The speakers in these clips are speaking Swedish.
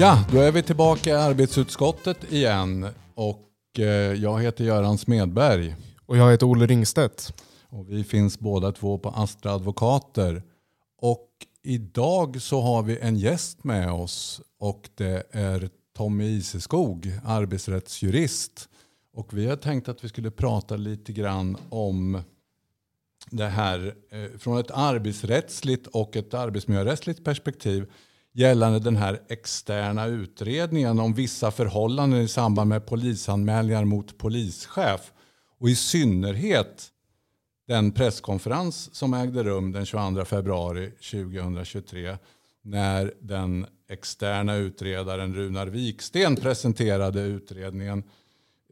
Ja, då är vi tillbaka i arbetsutskottet igen och eh, jag heter Göran Smedberg. Och jag heter Olle Ringstedt. Och vi finns båda två på Astra Advokater. Och idag så har vi en gäst med oss och det är Tommy Iseskog, arbetsrättsjurist. Och vi har tänkt att vi skulle prata lite grann om det här eh, från ett arbetsrättsligt och ett arbetsmiljörättsligt perspektiv gällande den här externa utredningen om vissa förhållanden i samband med polisanmälningar mot polischef. Och i synnerhet den presskonferens som ägde rum den 22 februari 2023 när den externa utredaren Runar Viksten presenterade utredningen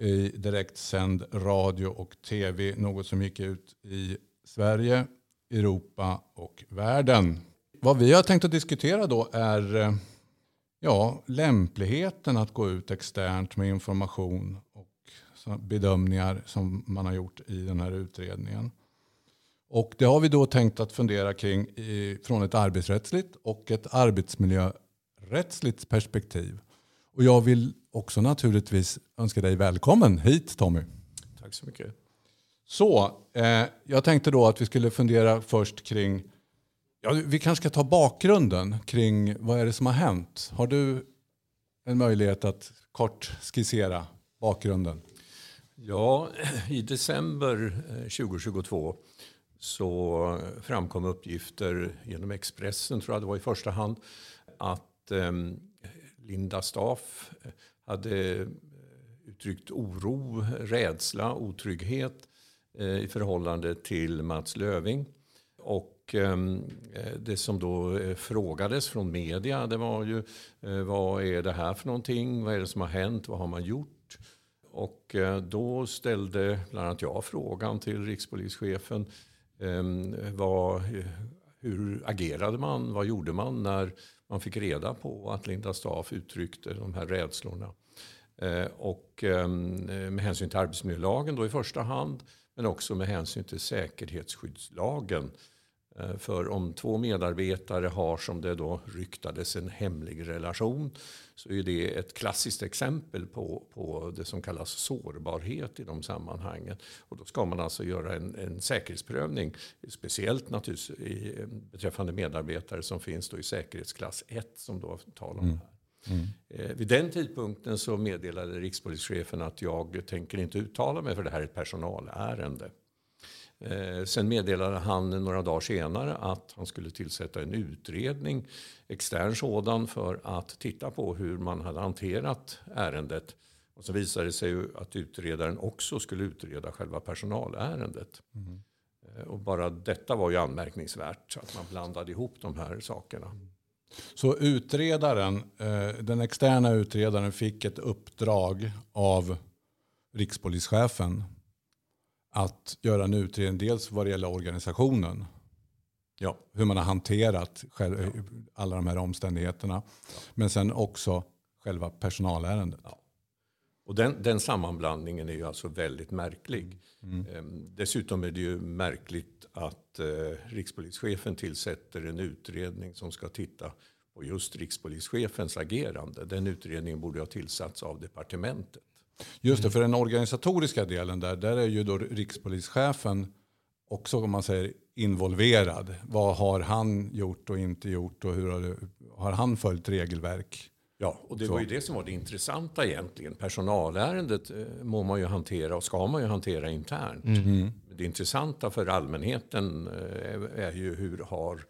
i direktsänd radio och tv. Något som gick ut i Sverige, Europa och världen. Vad vi har tänkt att diskutera då är eh, ja, lämpligheten att gå ut externt med information och bedömningar som man har gjort i den här utredningen. Och det har vi då tänkt att fundera kring i, från ett arbetsrättsligt och ett arbetsmiljörättsligt perspektiv. Och jag vill också naturligtvis önska dig välkommen hit Tommy. Tack så mycket. Så, eh, jag tänkte då att vi skulle fundera först kring Ja, vi kanske ska ta bakgrunden kring vad är det som har hänt. Har du en möjlighet att kort skissera bakgrunden? Ja, i december eh, 2022 så framkom uppgifter genom Expressen, tror jag det var i första hand, att ehm, Linda Staff eh, hade eh, uttryckt oro, rädsla, otrygghet i förhållande till Mats Löving. Och och ehm, eh, det som då eh, frågades från media det var ju eh, vad är det här för någonting? Vad är det som har hänt? Vad har man gjort? Och då ställde bland annat jag frågan till rikspolischefen. Ehm, vad, hur agerade man? Vad gjorde man när man fick reda på att Linda Staaf uttryckte de här rädslorna? Och ehm, med hänsyn till arbetsmiljölagen då i första hand men också med hänsyn till säkerhetsskyddslagen Eh, för om två medarbetare har som det då ryktades en hemlig relation så är det ett klassiskt exempel på, på det som kallas sårbarhet i de sammanhangen. Och då ska man alltså göra en, en säkerhetsprövning, speciellt naturligtvis i, beträffande medarbetare som finns då i säkerhetsklass 1 som då talar om mm. här. Mm. Eh, vid den tidpunkten så meddelade rikspolischefen att jag tänker inte uttala mig för det här är ett personalärende. Eh, sen meddelade han några dagar senare att han skulle tillsätta en utredning, extern sådan, för att titta på hur man hade hanterat ärendet. Och så visade det sig ju att utredaren också skulle utreda själva personalärendet. Mm. Och bara detta var ju anmärkningsvärt, att man blandade ihop de här sakerna. Så utredaren, eh, den externa utredaren fick ett uppdrag av rikspolischefen att göra en utredning dels vad det gäller organisationen. Ja. Hur man har hanterat själv, ja. alla de här omständigheterna. Ja. Men sen också själva personalärendet. Ja. Och den, den, sammanblandningen är ju alltså väldigt märklig. Mm. Ehm, dessutom är det ju märkligt att eh, rikspolischefen tillsätter en utredning som ska titta på just rikspolischefens agerande. Den utredningen borde ha tillsatts av departementet. Just det, för den organisatoriska delen där, där är ju då rikspolischefen också om man säger involverad. Vad har han gjort och inte gjort och hur har, det, har han följt regelverk? Ja, och det var ju det som var det intressanta egentligen. Personalärendet eh, må man ju hantera och ska man ju hantera internt. Mm. Det intressanta för allmänheten eh, är ju hur har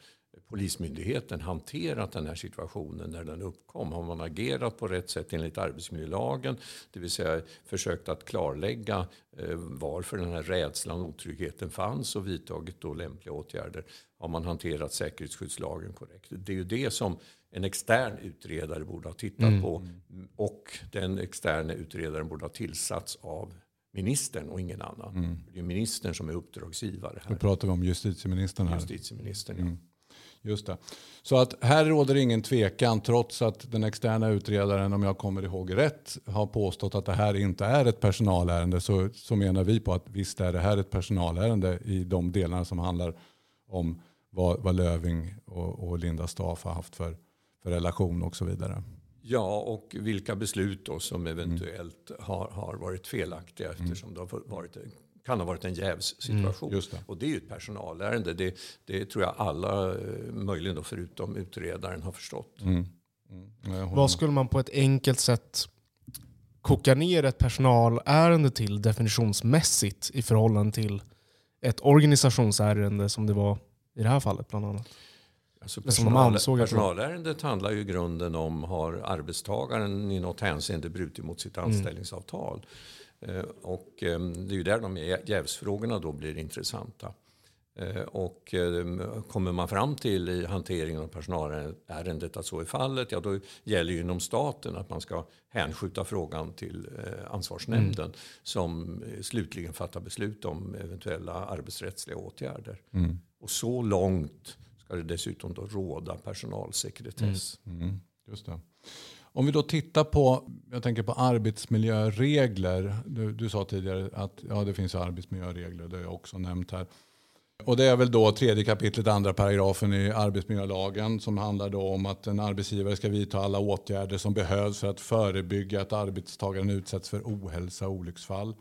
Polismyndigheten hanterat den här situationen när den uppkom? Har man agerat på rätt sätt enligt arbetsmiljölagen? Det vill säga försökt att klarlägga eh, varför den här rädslan och otryggheten fanns och vidtagit då lämpliga åtgärder. Har man hanterat säkerhetsskyddslagen korrekt? Det är ju det som en extern utredare borde ha tittat mm. på. Och den externa utredaren borde ha tillsatts av ministern och ingen annan. Mm. Det är ministern som är uppdragsgivare. Här. Nu pratar vi om justitieministern här. Justitieministern, mm. Just det. Så att här råder ingen tvekan trots att den externa utredaren, om jag kommer ihåg rätt, har påstått att det här inte är ett personalärende så, så menar vi på att visst är det här ett personalärende i de delarna som handlar om vad, vad Löving och, och Linda Staff har haft för, för relation och så vidare. Ja, och vilka beslut då som eventuellt har, har varit felaktiga eftersom det har varit, kan ha varit en jävssituation. just det. Och det är ju ett personalärende. Det, det tror jag alla, eh, möjligen då förutom utredaren, har förstått. Mm. Håller Vad skulle man på ett enkelt sätt koka ner ett personalärende till definitionsmässigt i förhållande till ett organisationsärende som det var i det här fallet bland annat? Alltså personal, personalärendet handlar ju i grunden om har arbetstagaren i något hänseende brutit mot sitt anställningsavtal. Eh, Och eh, det är ju där de jä- jävsfrågorna då blir intressanta. Eh, Och eh, kommer man fram till i hanteringen av personalärendet att så är fallet, ja då gäller ju inom staten att man ska hänskjuta frågan till eh, ansvarsnämnden som eh, slutligen fattar beslut om eventuella arbetsrättsliga åtgärder. Och så långt ska det dessutom då råda personalsekretess. Mm, just det. Om vi då tittar på, jag tänker på arbetsmiljöregler. Du, du sa tidigare att ja, det finns arbetsmiljöregler, det har jag också nämnt här. Och det är väl då tredje kapitlet, andra paragrafen i arbetsmiljölagen som handlar då om att en arbetsgivare ska vidta alla åtgärder som behövs för att förebygga att arbetstagaren utsätts för ohälsa och olycksfall.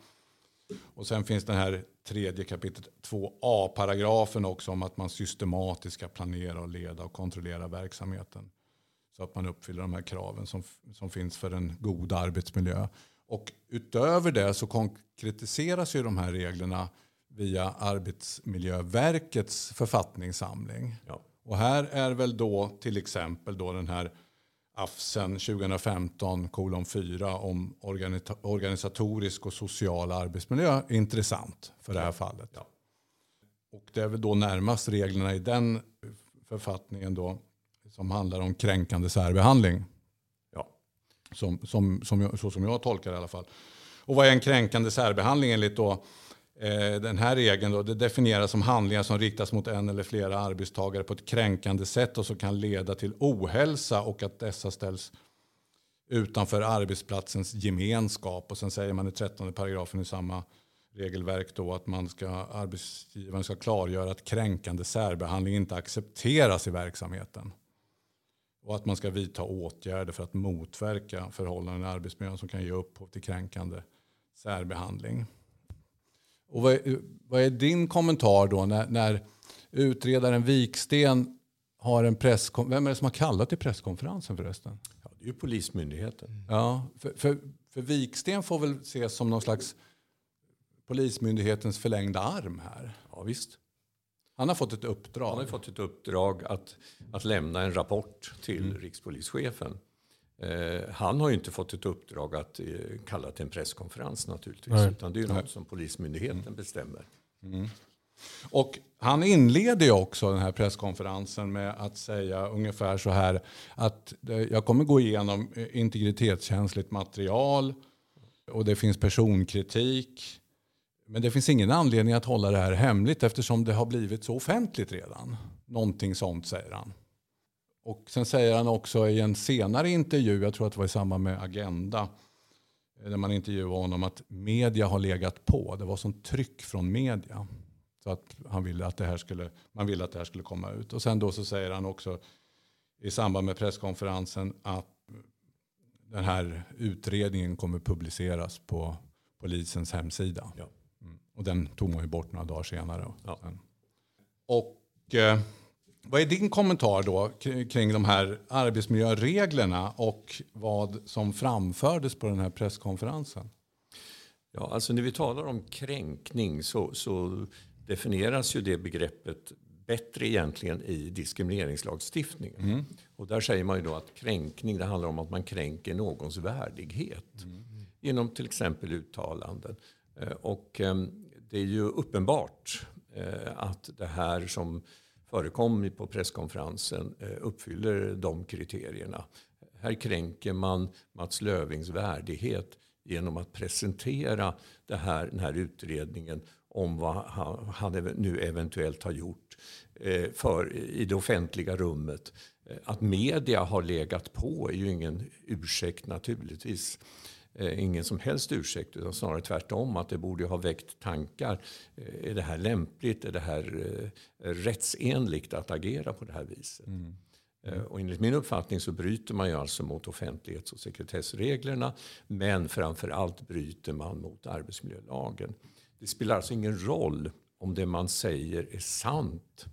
Och sen finns den här tredje kapitlet 2a-paragrafen också om att man systematiskt ska planera och leda och kontrollera verksamheten. Så att man uppfyller de här kraven som, som finns för en god arbetsmiljö. Och utöver det så konkretiseras ju de här reglerna via Arbetsmiljöverkets författningssamling. Ja. Och här är väl då till exempel då den här AFSen 2015 kolon 4 om organisatorisk och social arbetsmiljö intressant för det här fallet. Ja. Och det är väl då närmast reglerna i den författningen då som handlar om kränkande särbehandling. Ja. Som, som, som jag, så som jag tolkar det i alla fall. Och vad är en kränkande särbehandling enligt då, eh, den här regeln? Då? Det definieras som handlingar som riktas mot en eller flera arbetstagare på ett kränkande sätt och som kan leda till ohälsa och att dessa ställs utanför arbetsplatsens gemenskap. Och sen säger man i 13 paragrafen i samma regelverk då att man ska, arbetsgivaren ska klargöra att kränkande särbehandling inte accepteras i verksamheten. Och att man ska vidta åtgärder för att motverka förhållanden i arbetsmiljön som kan ge upphov till kränkande särbehandling. Och vad, är, vad är din kommentar då när, när utredaren Viksten har en presskonferens? Vem är det som har kallat till presskonferensen förresten? Ja, det är ju Polismyndigheten. Ja, för, för, för Viksten får väl ses som någon slags Polismyndighetens förlängda arm här. Ja, visst. Han har fått ett uppdrag. Han har fått ett uppdrag att, att lämna en rapport till rikspolischefen. Eh, han har ju inte fått ett uppdrag att eh, kalla till en presskonferens naturligtvis. Nej. Utan det är ju något som Polismyndigheten bestämmer. Och han inleder ju också den här presskonferensen med att säga ungefär så här att jag kommer gå igenom eh, integritetskänsligt material och det finns personkritik. Men det finns ingen anledning att hålla det här hemligt eftersom det har blivit så offentligt redan. Någonting sånt säger han. Och sen säger han också i en senare intervju, jag tror att det var i samband med Agenda, eh, när man intervjuade honom att media har legat på. Det var sånt tryck från media. Så att han ville att det här skulle, man ville att det här skulle komma ut. Och sen då så säger han också i samband med presskonferensen att den här utredningen kommer publiceras på polisens hemsida. Ja. Mm. Och den tog man ju bort några dagar senare. Ja. Och eh, vad är din kommentar då kring de här arbetsmiljöreglerna och vad som framfördes på den här presskonferensen? Ja, alltså när vi talar om kränkning så, så definieras ju det begreppet bättre egentligen i diskrimineringslagstiftningen. Och där säger man ju då att kränkning det handlar om att man kränker någons värdighet. Genom till exempel uttalanden. Eh, Och eh, det är ju uppenbart eh, att det här som förekom på presskonferensen eh, uppfyller de kriterierna. Här kränker man Mats Lövings värdighet genom att presentera det här, den här utredningen om vad han, han nu eventuellt har gjort eh, för, i det offentliga rummet. Att media har legat på är ju ingen ursäkt naturligtvis. Eh, ingen som helst ursäkt, utan snarare tvärtom. Att det borde ha väckt tankar. Eh, är det här lämpligt? Är det här eh, rättsenligt att agera på det här viset? Eh, och enligt min uppfattning så bryter man ju alltså mot offentlighets och sekretessreglerna. Men framför allt bryter man mot arbetsmiljölagen. Det spelar alltså ingen roll om det man säger är sant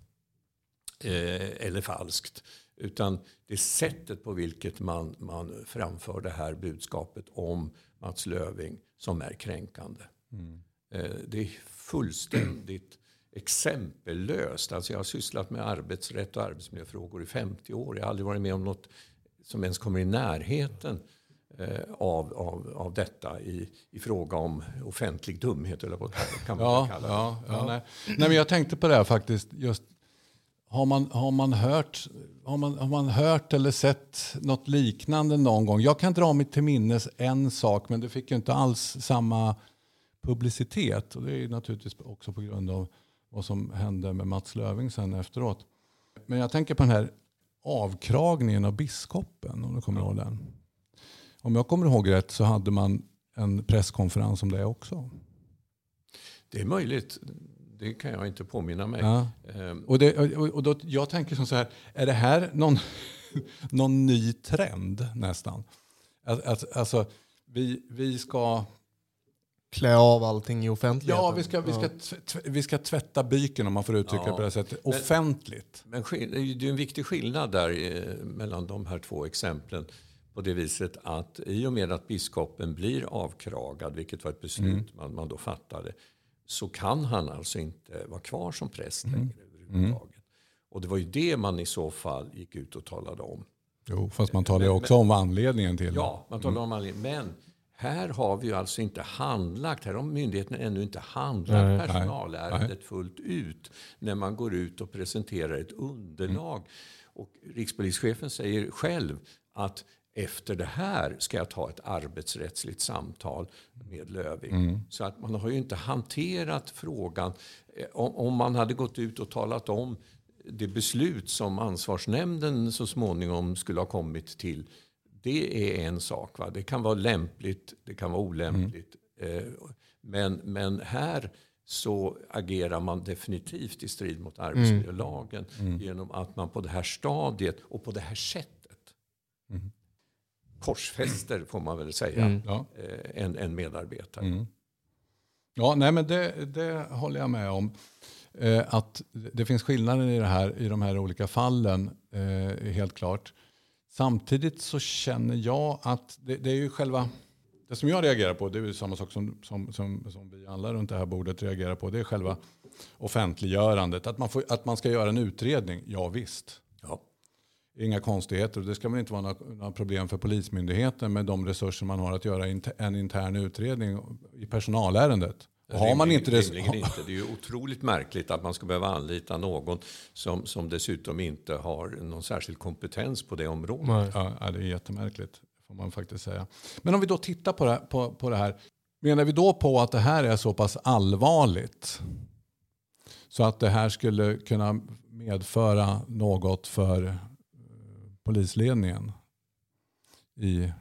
eller falskt. Utan det sättet på vilket man, man framför det här budskapet om Mats Löving som är kränkande. Mm. Eh, det är fullständigt exempellöst. Alltså jag har sysslat med arbetsrätt och arbetsmiljöfrågor i 50 år. Jag har aldrig varit med om något som ens kommer i närheten eh, av, av, av detta i, i fråga om offentlig dumhet. Eller vad kan man ja, kalla det. Ja, ja, nej. nej. men jag tänkte på det här faktiskt. Just, har, man, har, man hört, har, man, har man hört eller sett något liknande någon gång? Jag kan dra mig till minnes en sak, men det fick ju inte alls samma publicitet. Och det är naturligtvis också på grund av vad som hände med Mats Löving sen efteråt. Men jag tänker på den här avkragningen av biskopen, om du kommer ihåg den. Om jag kommer ihåg rätt så hade man en presskonferens om det också. Det är möjligt. Det kan jag inte påminna mig. Ja. Ehm. Och, det, och då, jag tänker som så här, är det här någon, någon ny trend nästan? Alltså, vi, vi ska klä av allting i offentligheten. Ja, vi ska, vi ska, vi ska tvätta byken om man får uttrycka ja. det på det sättet. Offentligt. Men, men det är en viktig skillnad där eh, mellan de här två exemplen. På det viset att i och med att biskopen blir avkragad, vilket var ett beslut mm. man, man då fattade, så kan han alltså inte vara kvar som präst mm. längre överhuvudtaget. Mm. Och det var ju det man i så fall gick ut och talade om. Jo, fast man talade men, också men, om anledningen till Ja, man talade mm. om anledningen. Men här har vi alltså inte handlagt, här har myndigheten ännu inte handlagt nej, personalärendet nej. fullt ut när man går ut och presenterar ett underlag. Mm. Och rikspolischefen säger själv att efter det här ska jag ta ett arbetsrättsligt samtal med Löving. Mm. Så att man har ju inte hanterat frågan. Eh, om, om man hade gått ut och talat om det beslut som ansvarsnämnden så småningom skulle ha kommit till det är en sak. Va? Det kan vara lämpligt, det kan vara olämpligt. Mm. men, men här så agerar man definitivt i strid mot arbetsmiljölagen mm. mm. genom att man på det här stadiet och på det här sättet mm. Korsfäster, får man väl säga, mm. Eh, en, en medarbetare. Mm. Ja, nej, men det, det håller jag med om. Eh, att det finns skillnader i, det här, i de här olika fallen, eh, helt klart. Samtidigt så känner jag att det, det, är ju själva... Det som jag reagerar på, det är ju samma sak som, som, som, som vi alla runt det här bordet reagerar på. Det är själva offentliggörandet. Att man, får, att man ska göra en utredning, ja visst. Inga konstigheter. Det ska väl inte vara några, några, problem för Polismyndigheten med de resurser man har att göra en intern utredning i personalärendet. Har man inte det, inte. det är ju otroligt märkligt att man ska behöva anlita någon som, som dessutom inte har någon särskild kompetens på det området. Ja, det är jättemärkligt, får man faktiskt säga. Men om vi då tittar på det, på, på det här. Menar vi då på att det här är så pass allvarligt så att det här skulle kunna medföra något för polisledningen i,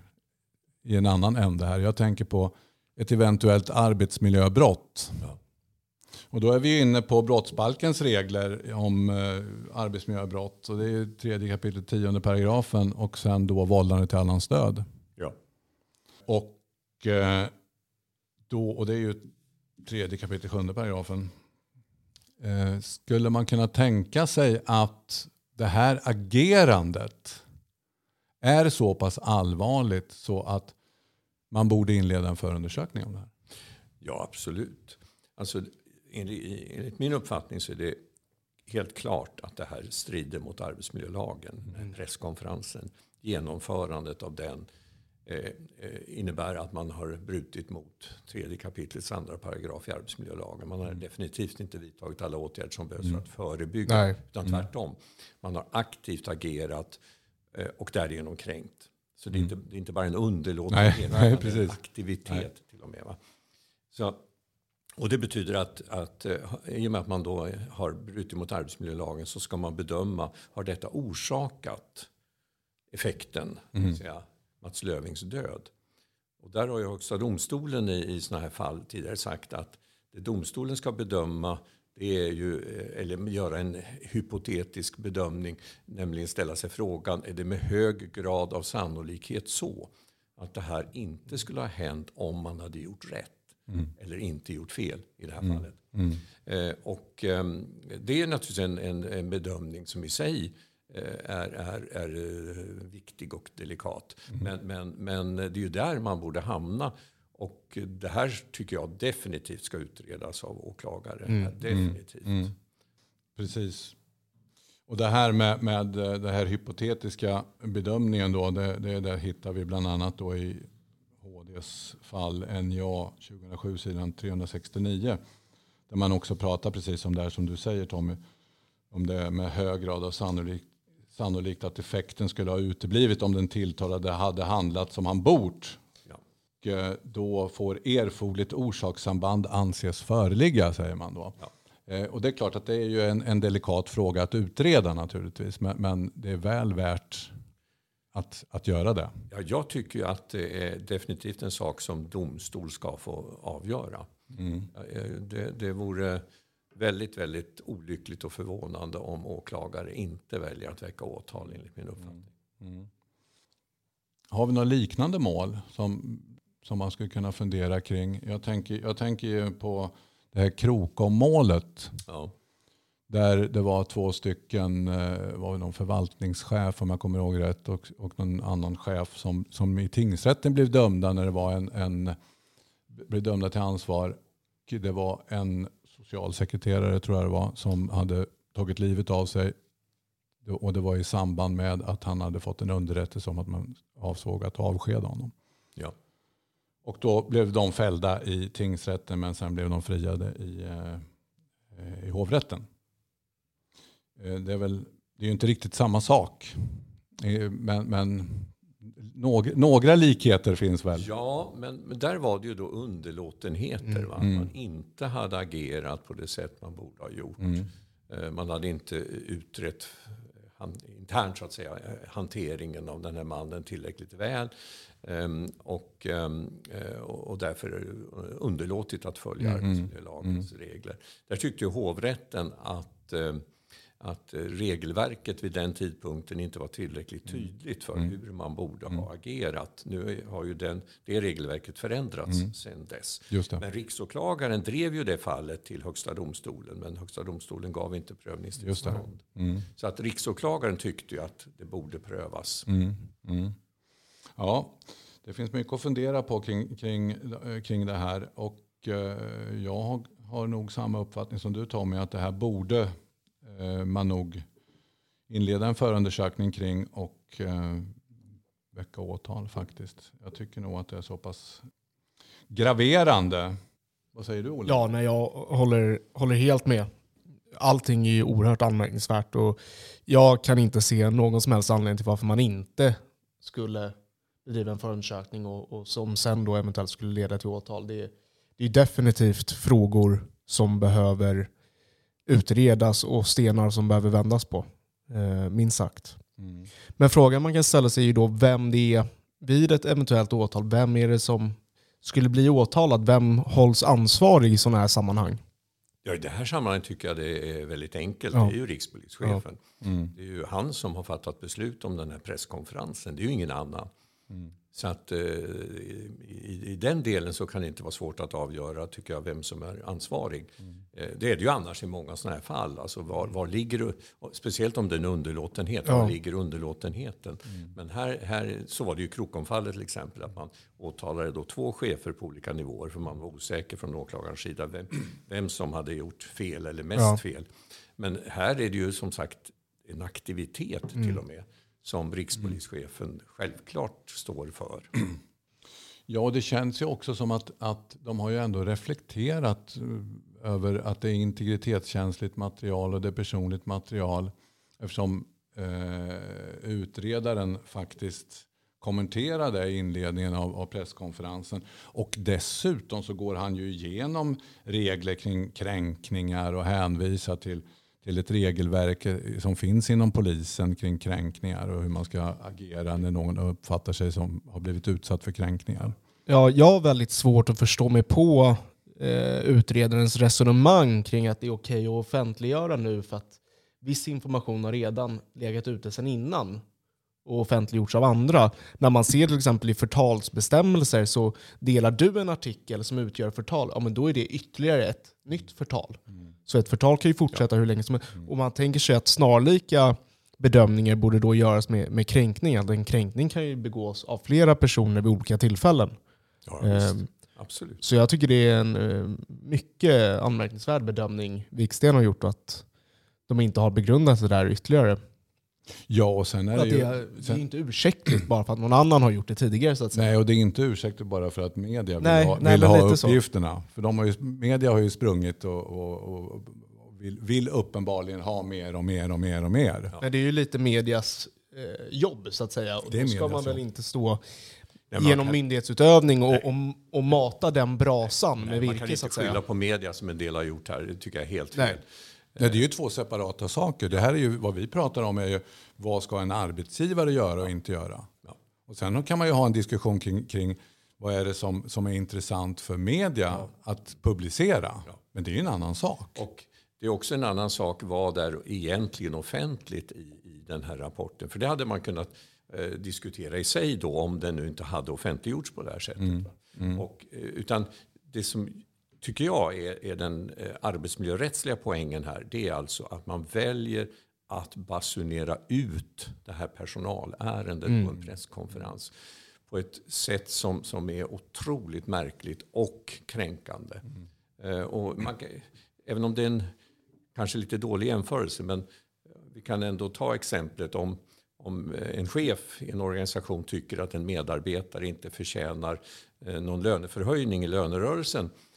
i en annan ände här. Jag tänker på ett eventuellt arbetsmiljöbrott. Ja. Och då är vi inne på brottsbalkens regler om eh, arbetsmiljöbrott. Och det är tredje kapitlet, tionde paragrafen och sen då vållande till annans död. Ja. Och, eh, då, och det är ju tredje kapitlet, sjunde paragrafen. Eh, skulle man kunna tänka sig att det här agerandet är så pass allvarligt så att man borde inleda en förundersökning om det här? Ja, absolut. Alltså, enligt min uppfattning så är det helt klart att det här strider mot arbetsmiljölagen. Mm. Presskonferensen, genomförandet av den innebär att man har brutit mot tredje kapitlets andra paragraf i arbetsmiljölagen. Man har mm. definitivt inte vidtagit alla åtgärder som behövs mm. för att förebygga. Nej. Utan mm. tvärtom. Man har aktivt agerat eh, och därigenom kränkt så det är, inte, det är inte bara en underlåtenhet, en aktivitet nej. till och med. Va? Så, och det betyder att, att eh, i och med att man då har brutit mot arbetsmiljölagen så ska man bedöma, har detta orsakat effekten, mm. säga, Mats Lövings död? Och där har ju Högsta domstolen i, i sådana här fall tidigare sagt att det domstolen ska bedöma det är ju, eh, eller göra en hypotetisk bedömning, nämligen ställa sig frågan, är det med hög grad av sannolikhet så att det här inte skulle ha hänt om man hade gjort rätt mm. eller inte gjort fel i det här mm. fallet. Mm. Eh, och eh, det är naturligtvis en, en, en, bedömning som i sig är, är, är eh, viktig och delikat. Mm. Men, men, men det är ju där man borde hamna. Och det här tycker jag definitivt ska utredas av åklagare. Mm. Definitivt. Mm. Precis. Och det här med, med det här hypotetiska bedömningen då, det, det, det hittar vi bland annat då i HDs fall NJA 2007 sidan 369. Där man också pratar precis om det här som du säger Tommy. Om det med hög grad av sannolikt, sannolikt att effekten skulle ha uteblivit om den tilltalade hade handlat som han bort. Ja. Och eh, då får erforderligt orsakssamband anses föreligga säger man då. Ja. Eh, och det är klart att det är ju en, en delikat fråga att utreda naturligtvis. Men, men, det är väl värt att, att göra det. Ja, jag tycker att det är definitivt en sak som domstol ska få avgöra. Mm. Eh, det, det vore väldigt, väldigt olyckligt och förvånande om åklagare inte väljer att väcka åtal enligt min uppfattning. Mm. Mm. Har vi några liknande mål som, som man skulle kunna fundera kring? Jag tänker, jag tänker på det här Krokom-målet. Ja. Där det var två stycken, eh, var någon förvaltningschef om jag kommer ihåg rätt och, och någon annan chef som, som i tingsrätten blev dömda när det var en, en blev dömda till ansvar. Det var en socialsekreterare tror jag det var som hade tagit livet av sig. Och det var i samband med att han hade fått en underrättelse om att man avsåg att avskeda honom. Ja. Och då blev de fällda i tingsrätten men sen blev de friade i, eh, i hovrätten. Eh, det är, väl, det är ju inte riktigt samma sak. Eh, men, men någ, några likheter finns väl? Ja, men, men, där var det ju då underlåtenheter. Mm. Va? Mm. Man inte hade agerat på det sätt man borde ha gjort. Mm. Man hade inte utrett internt så att säga, hanteringen av den här mannen tillräckligt väl. Ehm, och, eh, och därför underlåtit att följa mm. arbetsmiljölagens mm. regler. Där tyckte hovrätten att ehm, att regelverket vid den tidpunkten inte var tillräckligt mm. tydligt för mm. hur man borde mm. ha agerat. Nu har ju den, det regelverket förändrats mm. sedan dess. Men riksåklagaren drev ju det fallet till Högsta domstolen. Men Högsta domstolen gav inte prövningstillstånd. Mm. Så att riksåklagaren tyckte ju att det borde prövas. Mm. Ja, det finns mycket att fundera på kring, kring, kring det här. Och eh, jag har, nog samma uppfattning som du Tommy, att det här borde eh, Eh, man nog inleda en förundersökning kring och eh, väcka åtal faktiskt. Jag tycker nog att det är så pass graverande. Vad säger du Olle? Ja, nej, jag håller, håller helt med. Allting är ju oerhört anmärkningsvärt och jag kan inte se någon som helst anledning till varför man inte skulle bedriva en förundersökning och, och, som sen då eventuellt skulle leda till åtal. Det, det är definitivt frågor som behöver utredas och stenar som behöver vändas på. Eh, minst sagt. Mm. Men frågan man kan ställa sig är ju då vem det är vid ett eventuellt åtal. Vem är det som skulle bli åtalad? Vem hålls ansvarig i sådana här sammanhang? Ja, I det här sammanhanget tycker jag det är väldigt enkelt. Ja. Det är ju rikspolischefen. Ja. Mm. Det är ju han som har fattat beslut om den här presskonferensen. Det är ju ingen annan. Mm. Så att eh, i, i, den delen så kan det inte vara svårt att avgöra tycker jag, vem som är ansvarig. Mm. Eh, det är det ju annars i många sådana här fall. Alltså var, var ligger, speciellt om det är en underlåtenhet, ja. var ligger underlåtenheten? Mm. Men här, här så var det ju Krokomfallet till exempel. Att man åtalade då två chefer på olika nivåer för man var osäker från åklagarens sida vem, vem som hade gjort fel eller mest ja. fel. Men här är det ju som sagt en aktivitet mm. till och med som rikspolischefen självklart står för. Ja, det känns ju också som att, att de har ju ändå reflekterat eh, över att det är integritetskänsligt material och det är personligt material. Eftersom eh, utredaren faktiskt kommenterade i inledningen av, av, presskonferensen. Och dessutom så går han ju igenom regler kring kränkningar och hänvisar till till ett regelverk eh, som finns inom polisen kring kränkningar och hur man ska agera när någon uppfattar sig som har blivit utsatt för kränkningar. Ja, jag har väldigt svårt att förstå mig på eh, utredarens resonemang kring att det är okej att offentliggöra nu för att viss information har redan legat ute sedan innan och offentliggjorts av andra. När man ser till exempel i förtalsbestämmelser så delar du en artikel som utgör förtal, ja men då är det ytterligare ett nytt förtal. Mm. Så ett förtal kan ju fortsätta ja. hur länge som helst. Mm. Och man tänker sig att snarlika bedömningar borde då göras med, med kränkning. Att en kränkning kan ju begås av flera personer vid olika tillfällen. Ja, ehm, Absolut. Så jag tycker det är en uh, mycket anmärkningsvärd bedömning Viksten har gjort att de inte har begrundat det där ytterligare. Ja, och sen är det, ju, det, är, det är inte ursäktligt bara för att någon annan har gjort det tidigare. Så att säga. Nej, och det är inte ursäktligt bara för att media vill nej, ha, nej, vill ha uppgifterna. Så. För de har ju, media har ju sprungit och, och, och vill, vill, uppenbarligen ha mer och mer och mer och mer. Ja. det är ju lite medias eh, jobb så att säga. Och det då ska man väl inte stå Nej, genom kan... myndighetsutövning och, och, och, mata den brasan Nej, med virke. Man kan inte skylla på media som en del har gjort här. Det tycker jag är helt fel. Nej, det är ju två separata saker. Det här är ju vad vi pratar om är ju vad ska en arbetsgivare göra och inte göra. Ja. Och sen kan man ju ha en diskussion kring, kring vad är det som, som är intressant för media ja. att publicera. Ja. Men det är ju en annan sak. Och det är också en annan sak vad är egentligen offentligt i, i den här rapporten. För det hade man kunnat eh, diskutera i sig då om den nu inte hade offentliggjorts på det här sättet. Mm. Mm. Och, eh, utan det som tycker jag är, är den eh, arbetsmiljörättsliga poängen här. Det är alltså att man väljer att basunera ut det här personalärendet mm. på en presskonferens på ett sätt som, som är otroligt märkligt och kränkande. Mm. Eh, och man, även om det är en kanske lite dålig jämförelse men vi kan ändå ta exemplet om om en chef i en organisation tycker att en medarbetare inte förtjänar eh, någon löneförhöjning i lönerörelsen Eh,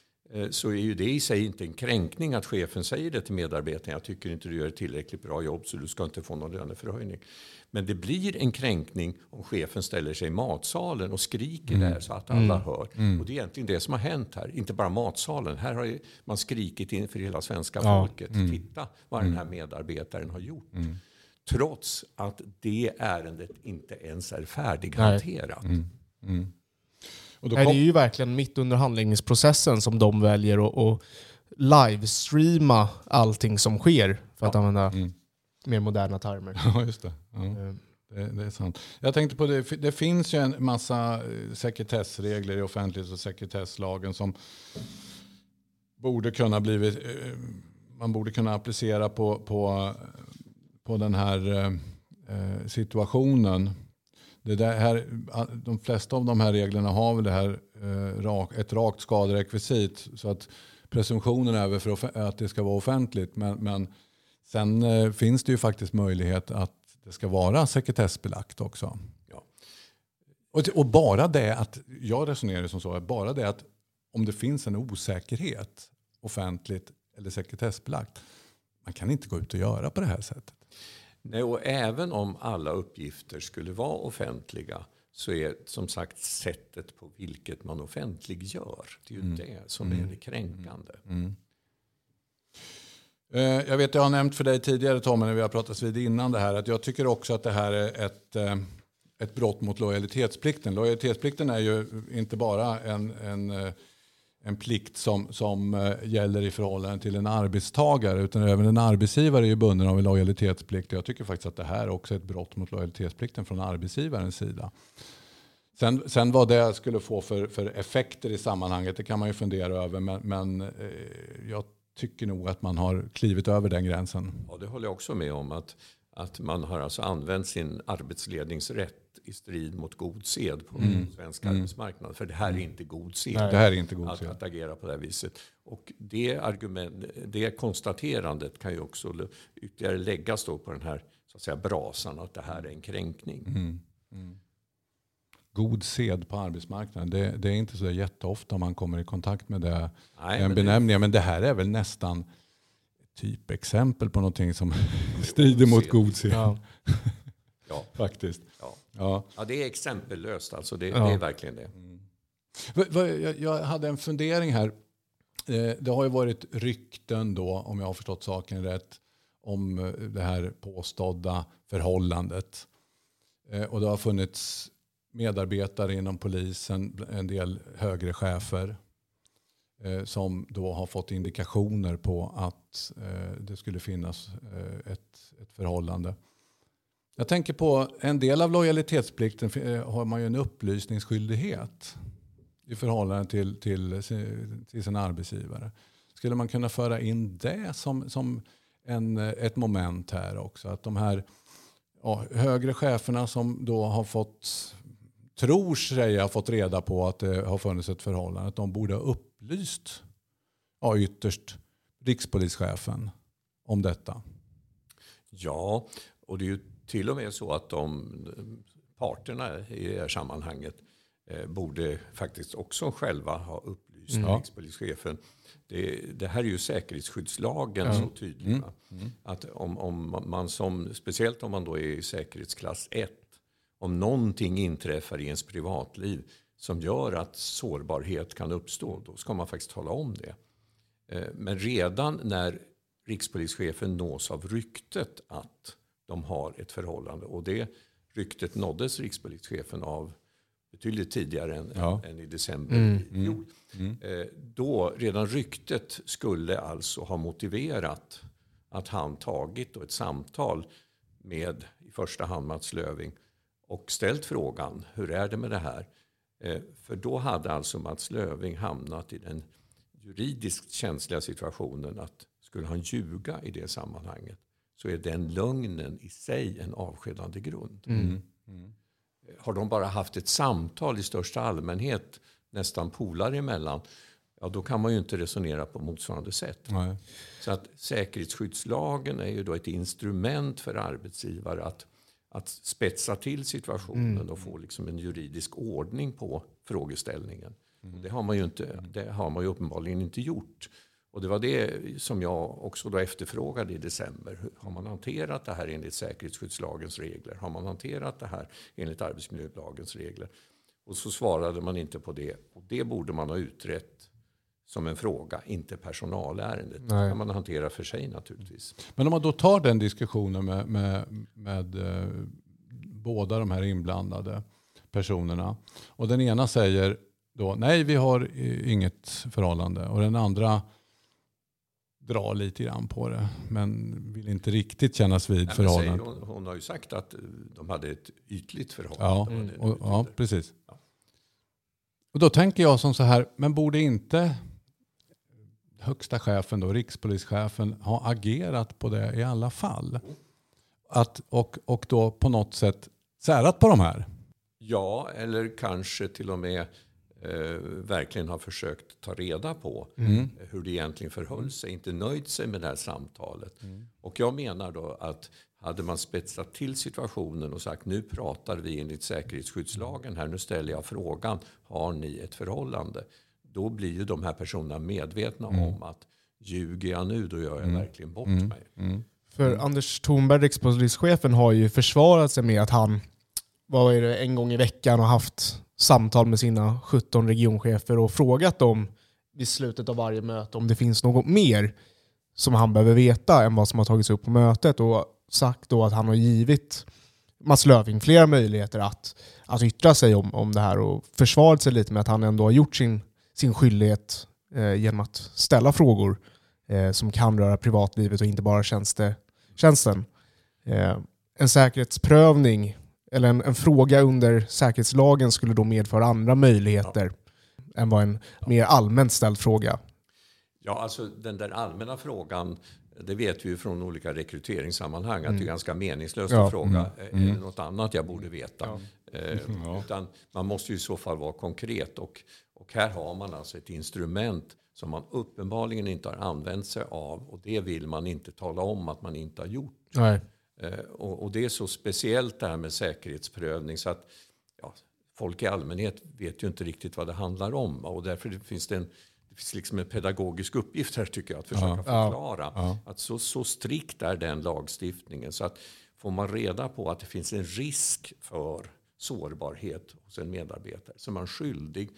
så är ju det i sig inte en kränkning att chefen säger det till medarbetarna. Jag tycker inte du gör ett tillräckligt bra jobb så du ska inte få någon löneförhöjning. Men det blir en kränkning om chefen ställer sig i matsalen och skriker mm. där så att alla mm. hör. Mm. Och det är egentligen det som har hänt här. Inte bara matsalen. Här har man skrikit inför hela svenska ja. folket. Mm. Titta vad den här mm. medarbetaren har gjort. Mm. Trots att det ärendet inte ens är färdighanterat. Och Nej, det är ju verkligen mitt under handläggningsprocessen som de väljer att, att livestreama allting som sker, för att ja. använda mm. mer moderna termer. Ja, just det. Ja. Mm. Det, det, är sant. Jag tänkte på det, det finns ju en massa eh, sekretessregler i offentlighets och sekretesslagen som borde kunna blivit, eh, man borde kunna applicera på, på, på den här situationen. Det där här, de flesta av de här reglerna har väl det här, eh, ett rakt skaderekvisit. Så att presumtionen är väl för att det ska vara offentligt. Men, men sen eh, finns det ju faktiskt möjlighet att det ska vara sekretessbelagt också. Ja. Och, och bara det att, jag resonerar som så, bara det att om det finns en osäkerhet offentligt eller sekretessbelagt. Man kan inte gå ut och göra på det här sättet. Nej, och även om alla uppgifter skulle vara offentliga så är som sagt sättet på vilket man offentliggör. Det är ju mm. det som mm. är det kränkande. Mm. mm. Eh, jag vet jag har nämnt för dig tidigare Tommy när vi har pratat vid innan det här att jag tycker också att det här är ett, eh, ett brott mot lojalitetsplikten. Lojalitetsplikten är ju inte bara en, en eh, en plikt som, som eh, gäller i förhållande till en arbetstagare utan även en arbetsgivare är ju bunden av en lojalitetsplikt. Jag tycker faktiskt att det här också är ett brott mot lojalitetsplikten från arbetsgivarens sida. Sen, sen vad det skulle få för, för effekter i sammanhanget det kan man ju fundera över men, men eh, jag tycker nog att man har klivit över den gränsen. Ja, det håller jag också med om. Att, att man har alltså använt sin arbetsledningsrätt i strid mot god sed på mm. svensk mm. arbetsmarknad. För det här är inte god sed. Nej, det här är inte god att, sed. att agera på det här viset. Och det, argument, det konstaterandet kan ju också ytterligare läggas då på den här så att säga, brasan att det här är en kränkning. Mm. Mm. God sed på arbetsmarknaden, det, det, är inte så jätteofta man kommer i kontakt med det, Nej, den benämningen. Men det här är väl nästan typexempel på någonting som strider mot god sed. Ja. ja. Faktiskt. Ja. Ja. ja, det är exempellöst. Alltså det, ja. det är verkligen det. Mm. Jag hade en fundering här. Eh, det har ju varit rykten då, om jag har förstått saken rätt, om eh, det här påstådda förhållandet. Eh, och det har funnits medarbetare inom polisen, en del högre chefer som då har fått indikationer på att det skulle finnas ett, ett förhållande. Jag tänker på en del av lojalitetsplikten eh, har man ju en upplysningsskyldighet i förhållande till, till, eh, till sin arbetsgivare. Skulle man kunna föra in det som, som en, eh, ett moment här också? Att de här ja, högre cheferna som då har fått, tror sig ha fått reda på att det har funnits ett förhållande, att de borde ha upplyst ja, ytterst rikspolischefen om detta. Ja, och det är ju till och med så att de parterna i det här sammanhanget eh, borde faktiskt också själva ha upplyst mm. rikspolischefen. Det, det, här är ju säkerhetsskyddslagen mm. så tydlig. Mm. mm. Att om, om man som, speciellt om man då är i säkerhetsklass 1, om någonting inträffar i ens privatliv som gör att sårbarhet kan uppstå, då ska man faktiskt tala om det. Eh, men redan när rikspolischefen nås av ryktet att de har ett förhållande. Och det ryktet nåddes rikspolischefen av betydligt tidigare än, ja. än i december mm. i fjol. Mm. Mm. Då, redan ryktet skulle alltså ha motiverat att han tagit ett samtal med i första hand Mats Löving och ställt frågan hur är det med det här? Eh, för då hade alltså Mats Löving hamnat i den juridiskt känsliga situationen att skulle han ljuga i det sammanhanget så är den lögnen i sig en avskedande grund. Mm. Mm. Har de bara haft ett samtal i största allmänhet, nästan polare emellan, ja då kan man ju inte resonera på motsvarande sätt. Nej. Så att säkerhetsskyddslagen är ju då ett instrument för arbetsgivare att, att spetsa till situationen mm. och få liksom en juridisk ordning på frågeställningen. Mm. Det, har man ju inte, det har man ju uppenbarligen inte gjort. Och det var det som jag också då efterfrågade i december. Har man hanterat det här enligt säkerhetsskyddslagens regler? Har man hanterat det här enligt arbetsmiljölagens regler? Och så svarade man inte på det. Och det borde man ha utrett som en fråga, inte personalärendet. Nej. Det kan man hantera för sig naturligtvis. Men om man då tar den diskussionen med, med, med eh, båda de här inblandade personerna. Och den ena säger då nej vi har inget förhållande. Och den andra dra lite grann på det. Men vill inte riktigt kännas vid Nej, förhållandet. Hon, hon, har ju sagt att de hade ett ytligt förhållande. Ja, mm. och, ja precis. Ja. Och då tänker jag som så här, men borde inte högsta chefen, då, rikspolischefen, ha agerat på det i alla fall? Att, och, och då på något sätt särat på de här? Ja, eller kanske till och med eh, verkligen har försökt ta reda på mm. hur det egentligen förhöll sig. Inte nöjt sig med det här samtalet. Mm. Och jag menar då att hade man spetsat till situationen och sagt nu pratar vi enligt säkerhetsskyddslagen här, nu ställer jag frågan, har ni ett förhållande? Då blir ju de här personerna medvetna mm. om att ljuger jag nu då gör jag mm. verkligen bort mm. mig. Mm. För Anders Thornberg, rikspolischefen, har ju försvarat sig med att han vad är det, en gång i veckan har haft samtal med sina 17 regionchefer och frågat dem vid slutet av varje möte om det finns något mer som han behöver veta än vad som har tagits upp på mötet och sagt då att han har givit Mats Löfving flera möjligheter att, att yttra sig om, om det här och försvarat sig lite med att han ändå har gjort sin, sin skyldighet eh, genom att ställa frågor eh, som kan röra privatlivet och inte bara tjänste, tjänsten. Eh, en säkerhetsprövning eller en, en, fråga under säkerhetslagen skulle då medföra andra möjligheter ja. än vad en mer allmänt ställd fråga. Ja, alltså den där allmänna frågan, det vet vi ju från olika rekryteringssammanhang mm. att det är mm. ganska meningslöst ja. att fråga, mm. är det mm. något annat jag borde veta? Ja. Eh, utan man måste ju i så fall vara konkret och, och här har man alltså ett instrument som man uppenbarligen inte har använt sig av och det vill man inte tala om att man inte har gjort. Nej. Eh, och, och, det är så speciellt det här med säkerhetsprövning så att ja, folk i allmänhet vet ju inte riktigt vad det handlar om. Och därför finns det en, det finns liksom en pedagogisk uppgift här tycker jag att försöka ja, förklara. Ja, Att så, så strikt är den lagstiftningen. Så att får man reda på att det finns en risk för sårbarhet hos en medarbetare så är man skyldig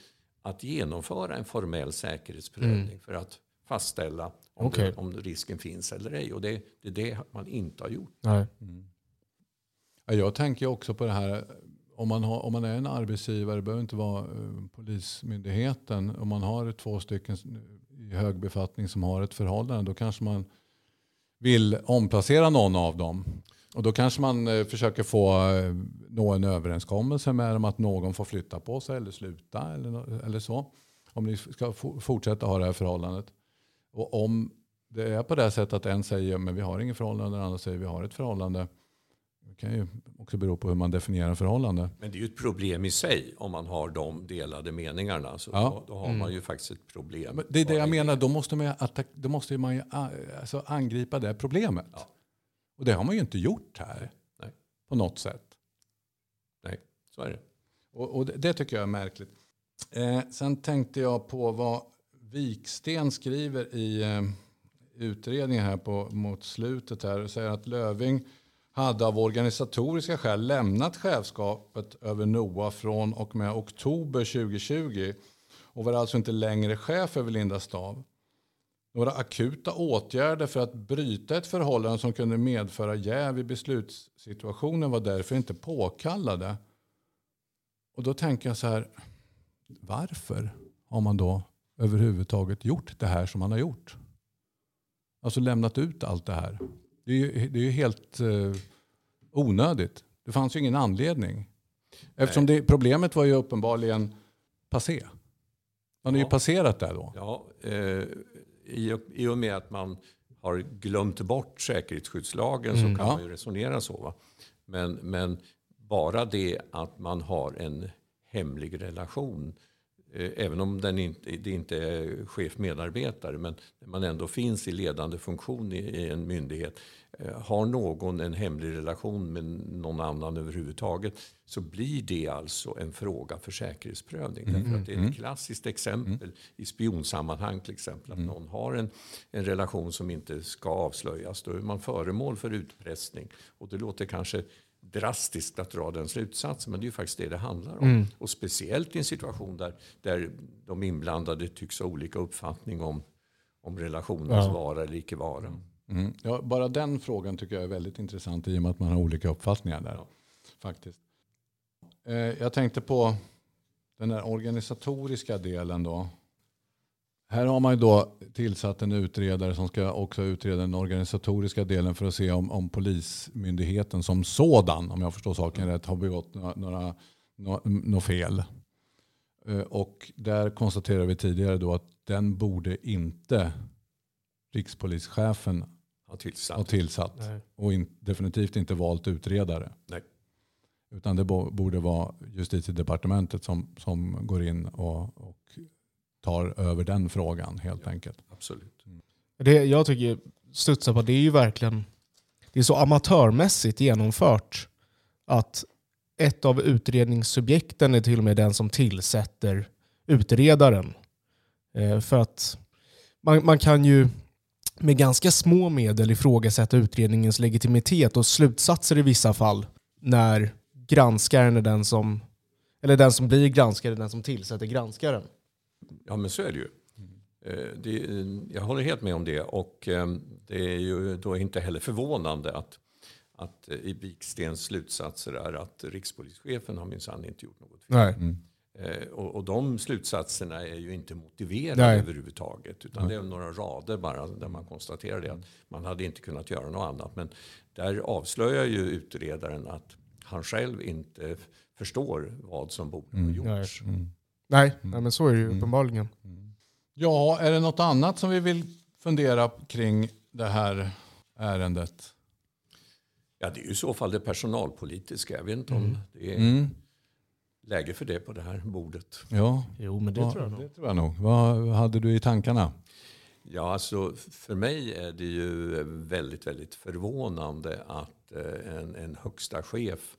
att genomföra en formell säkerhetsprövning mm. för att fastställa om, okay. det, om risken finns eller ej. Och det, det är det man inte har gjort. Nej. Mm. Jag tänker också på det här om man, har, om man är en arbetsgivare, det behöver inte vara eh, Polismyndigheten, om man har två stycken i hög befattning som har ett förhållande, då kanske man vill omplacera någon av dem. Och då kanske man eh, försöker få eh, nå en överenskommelse med dem att någon får flytta på sig eller sluta eller, eller så. Om ni ska fo- fortsätta ha det här förhållandet. Och om det är på det sättet att en säger men vi har inget förhållande och den andra säger vi har ett förhållande. Det kan ju också bero på hur man definierar förhållande. Men det är ju ett problem i sig om man har de delade meningarna. Så Ja. då, då har man ju faktiskt ett problem. Men Det är det jag menar, då måste man ju, attack, då måste man ju alltså angripa det problemet. Ja. Och det har man ju inte gjort här Nej. på något sätt. Nej, så är det. Och, och det, det tycker jag är märkligt. Eh, sen tänkte jag på vad Viksten skriver i eh, utredningen här på, mot slutet här och säger att Löving hade av organisatoriska skäl lämnat chefskapet över NOA från och med oktober 2020 och var alltså inte längre chef över Linda Stav. Några akuta åtgärder för att bryta ett förhållande som kunde medföra jäv i beslutssituationen var därför inte påkallade. Och då tänker jag så här, varför har man då överhuvudtaget gjort det här som man har gjort? Alltså lämnat ut allt det här. Det är ju, det är ju helt eh, onödigt. Det fanns ju ingen anledning. Eftersom det, problemet var ju uppenbarligen passé. Man har ju Ja. passerat där då. Ja, eh, i, och- I och med att man har glömt bort säkerhetsskyddslagen så kan ja. man ju resonera så. Va? Men, men bara det att man har en hemlig relation Även om den inte, det inte är chef-medarbetare men man ändå finns i ledande funktion i, i en myndighet. eh, Har någon en hemlig relation med någon annan överhuvudtaget så blir det alltså en fråga för säkerhetsprövning. Därför att det är ett klassiskt exempel i spionsammanhang till exempel. Att någon har en, en relation som inte ska avslöjas. Då är man föremål för utpressning. Och det låter kanske drastiskt att dra den slutsatsen men det är ju faktiskt det det handlar om. Och speciellt i en situation där, där de inblandade tycks ha olika uppfattning om, om relationens Ja. vara eller icke vara. Mm. Ja, bara den frågan tycker jag är väldigt intressant i och med att man har olika uppfattningar där. Ja. Faktiskt. Eh, jag tänkte på den här organisatoriska delen då. Här har man ju då tillsatt en utredare som ska också utreda den organisatoriska delen för att se om, om polismyndigheten som sådan, om jag förstår saken rätt, har begått några, några, nå- nå fel. Eh, Och där konstaterar vi tidigare då att den borde inte rikspolischefen Har tillsatt. har tillsatt. Och in, definitivt inte valt utredare. Nej. Utan det bo, borde vara justitiedepartementet som, som går in och, och tar över den frågan helt enkelt. Absolut. Det jag tycker studsar på det är ju verkligen det är så amatörmässigt genomfört att ett av utredningssubjekten är till och med den som tillsätter utredaren. Eh, för att man, man kan ju med ganska små medel ifrågasätta utredningens legitimitet och slutsatser i vissa fall när granskaren är den som eller den som blir granskare är den som tillsätter granskaren. Ja, men så är det ju. Eh, Det, jag håller helt med om det. Och eh, det är ju då inte heller förvånande att, att eh, i Vikstens slutsatser är att rikspolischefen har minsann inte gjort något fel. Nej. Eh, Och, och de slutsatserna är ju inte motiverade Nej. överhuvudtaget. Utan det är några rader bara där man konstaterar det. Att man hade inte kunnat göra något annat. Men där avslöjar ju utredaren att han själv inte förstår vad som borde ha gjorts. Nej, nej, men så är det ju uppenbarligen. Ja, är det något annat som vi vill fundera kring det här ärendet? Ja, det är ju i så fall det personalpolitiska. Jag vet inte om det är Mm. läge för det på det här bordet. Ja, Jo, men det vad- tror jag nog. det tror jag nog. Vad hade du i tankarna? Ja, alltså för mig är det ju väldigt, väldigt förvånande att eh, en, en högsta chef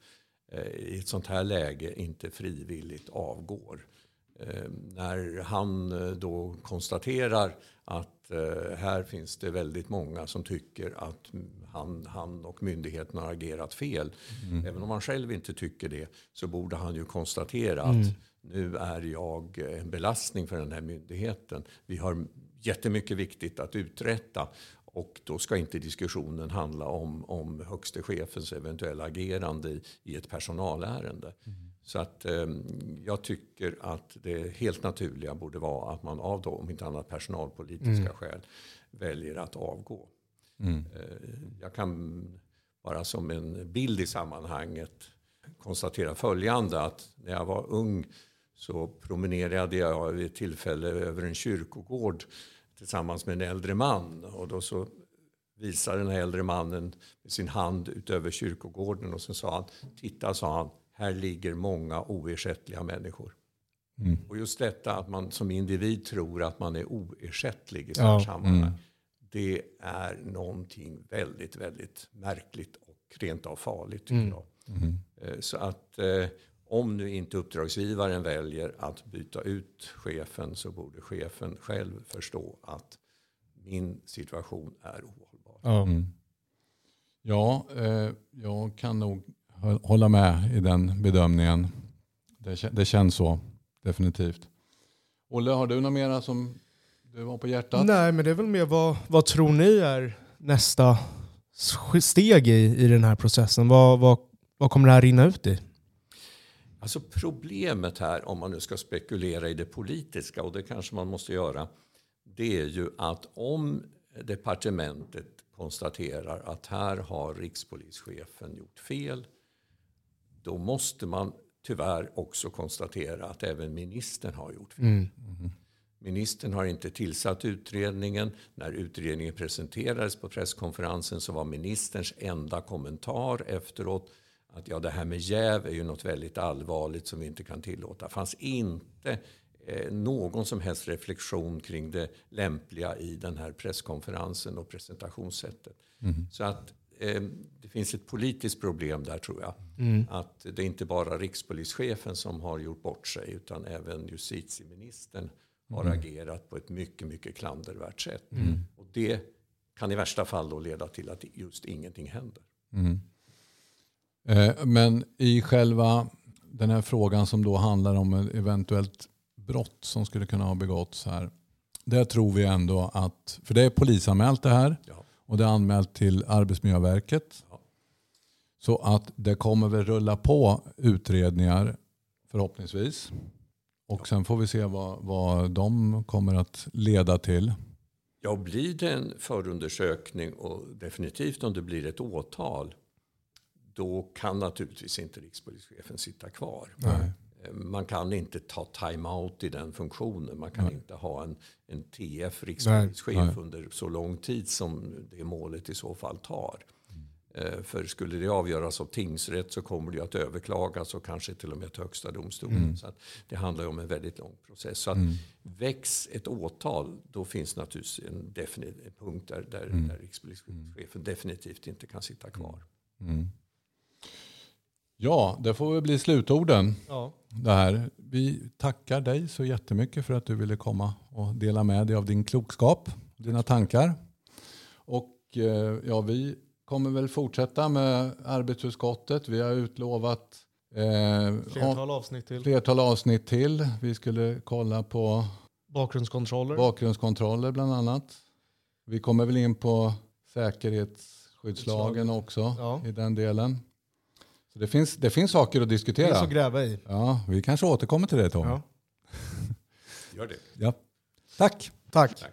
eh, i ett sånt här läge inte frivilligt avgår. Eh, När han eh, då konstaterar att eh, här finns det väldigt många som tycker att han, han och myndigheten har agerat fel. Även om han själv inte tycker det så borde han ju konstatera att nu är jag en belastning för den här myndigheten. Vi har jättemycket viktigt att uträtta Och då ska inte diskussionen handla om, om högste chefens eventuella agerande i, i ett personalärende. Mm. Så att eh, jag tycker att det helt naturliga borde vara att man av då, om inte annat personalpolitiska mm. skäl väljer att avgå. Mm. Eh, jag kan bara som en bild i sammanhanget konstatera följande. Att när jag var ung så promenerade jag vid ett tillfälle över en kyrkogård tillsammans med en äldre man. Och då så visade den här äldre mannen med sin hand utöver kyrkogården och så sa han, titta sa han, här ligger många oersättliga människor. Mm. Och just detta att man som individ tror att man är oersättlig i ja. här sammanhang. Mm. Det är någonting väldigt, väldigt märkligt och rent av farligt. Tycker mm. jag. Mm. Eh, så att eh, om nu inte uppdragsgivaren väljer att byta ut chefen så borde chefen själv förstå att min situation är ohållbar. Mm. Ja, eh, jag kan nog hålla med i den bedömningen. Det, det känns så, definitivt. Olle, har du något mera som du har på hjärtat? Nej, men det är väl mer vad, vad tror ni är nästa steg i, i den här processen? Vad, vad, vad kommer det här rinna ut i? Alltså problemet här, om man nu ska spekulera i det politiska, och det kanske man måste göra, det är ju att om departementet konstaterar att här har rikspolischefen gjort fel, då måste man tyvärr också konstatera att även ministern har gjort fel. Mm. Mm. Ministern har inte tillsatt utredningen. När utredningen presenterades på presskonferensen så var ministerns enda kommentar efteråt att ja, det här med jäv är ju något väldigt allvarligt som vi inte kan tillåta. Det fanns inte eh, någon som helst reflektion kring det lämpliga i den här presskonferensen och presentationssättet. Mm. Så att eh, det finns ett politiskt problem där tror jag. Mm. Att det är inte bara rikspolischefen som har gjort bort sig utan även justitieministern har mm. agerat på ett mycket, mycket klandervärt sätt. Mm. Och det kan i värsta fall då leda till att just ingenting händer. Mm. Eh, men i själva den här frågan som då handlar om ett eventuellt brott som skulle kunna ha begåtts här. Där tror vi ändå att, för det är polisanmält det här ja. Och det är anmält till Arbetsmiljöverket. Ja. Så att det kommer väl rulla på utredningar förhoppningsvis. Och ja. sen får vi se vad, vad de kommer att leda till. Ja, blir det en förundersökning och definitivt om det blir ett åtal då kan naturligtvis inte rikspolischefen sitta kvar. Nej. Man kan inte ta time-out i den funktionen. Man kan Nej. inte ha en, en TF, rikspolischef, under så lång tid som det målet i så fall tar. Mm. För skulle det avgöras av tingsrätt så kommer det att överklagas och kanske till och med till högsta domstolen. Mm. Så det handlar om en väldigt lång process. Så att mm. väcks ett åtal då finns naturligtvis en definitiv punkt där, där, mm. där rikspolischefen definitivt inte kan sitta kvar. Mm. Ja, det får väl bli slutorden. Ja. Det här. Vi tackar dig så jättemycket för att du ville komma och dela med dig av din klokskap, dina tankar. Och eh, ja, vi kommer väl fortsätta med arbetsutskottet. Vi har utlovat eh, flertal, avsnitt till. flertal avsnitt till. Vi skulle kolla på bakgrundskontroller. bakgrundskontroller bland annat. Vi kommer väl in på säkerhetsskyddslagen också ja. i den delen. Så det, finns, det finns saker att diskutera. Det finns att gräva i. Ja, vi kanske återkommer till det Tom. Ja. Gör det. Ja. Tack. Tack. Tack.